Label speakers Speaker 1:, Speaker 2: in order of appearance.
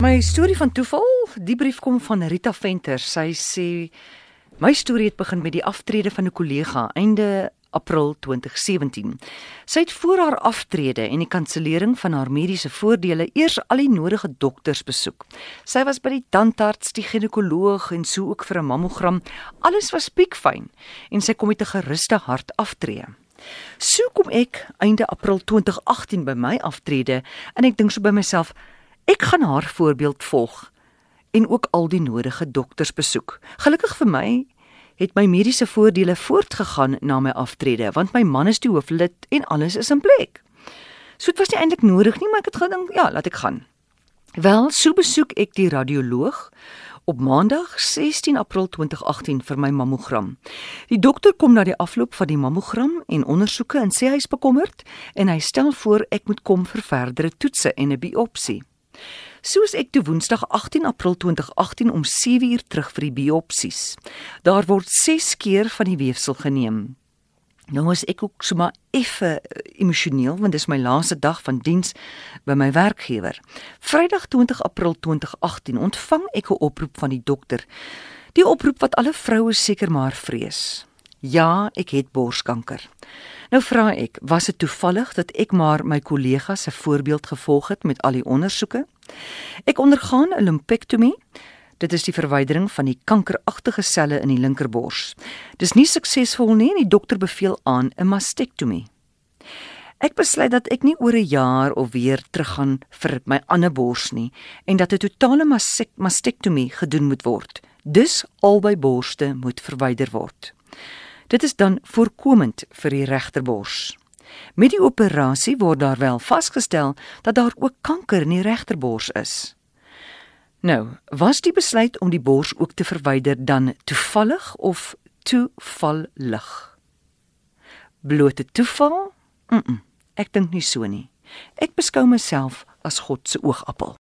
Speaker 1: My storie van toeval, die brief kom van Rita Venter. Sy sê my storie het begin met die aftrede van 'n kollega einde April 2017. Sy het voor haar aftrede en die kansellering van haar mediese voordele eers al die nodige dokters besoek. Sy was by die tandarts, die ginekoloog en so ook vir 'n mammogram. Alles was piekfyn en sy kom met 'n geruste hart aftree. So kom ek einde April 2018 by my aftrede en ek dink so by myself Ek gaan haar voorbeeld volg en ook al die nodige dokters besoek. Gelukkig vir my het my mediese voordele voortgegaan na my aftrede want my man is die hooflid en alles is in plek. So dit was nie eintlik nodig nie, maar ek het gedink, ja, laat ek gaan. Wel, so besoek ek die radioloog op Maandag 16 April 2018 vir my mammogram. Die dokter kom na die afloop van die mammogram en ondersoeke en sê hy is bekommerd en hy stel voor ek moet kom vir verdere toetse en 'n biopsie. Soos ek toe Woensdag 18 April 2018 om 7uur terug vir die biopsies. Daar word 6 keer van die weefsel geneem. Nou is ek ook sommer effe eh, emosioneel want dis my laaste dag van diens by my werkgewer. Vrydag 20 April 2018 ontvang ek 'n oproep van die dokter. Die oproep wat alle vroue seker maar vrees. Ja, ek het borskanker. Nou vra ek, was dit toevallig dat ek maar my kollega se voorbeeld gevolg het met al die ondersoeke? Ek ondergaan 'n lumpektomie. Dit is die verwydering van die kankeragtige selle in die linkerbors. Dis nie suksesvol nie en die dokter beveel aan 'n mastektomie. Ek besluit dat ek nie oor 'n jaar of weer teruggaan vir my ander bors nie en dat 'n totale mastektomie gedoen moet word. Dus albei borste moet verwyder word. Dit is dan voorkomend vir die regterbors. Met die operasie word daar wel vasgestel dat daar ook kanker in die regterbors is. Nou, was die besluit om die bors ook te verwyder dan toevallig of toevallig? Blote toeval? Mm, -mm ek dink nie so nie. Ek beskou myself as God se oogappel.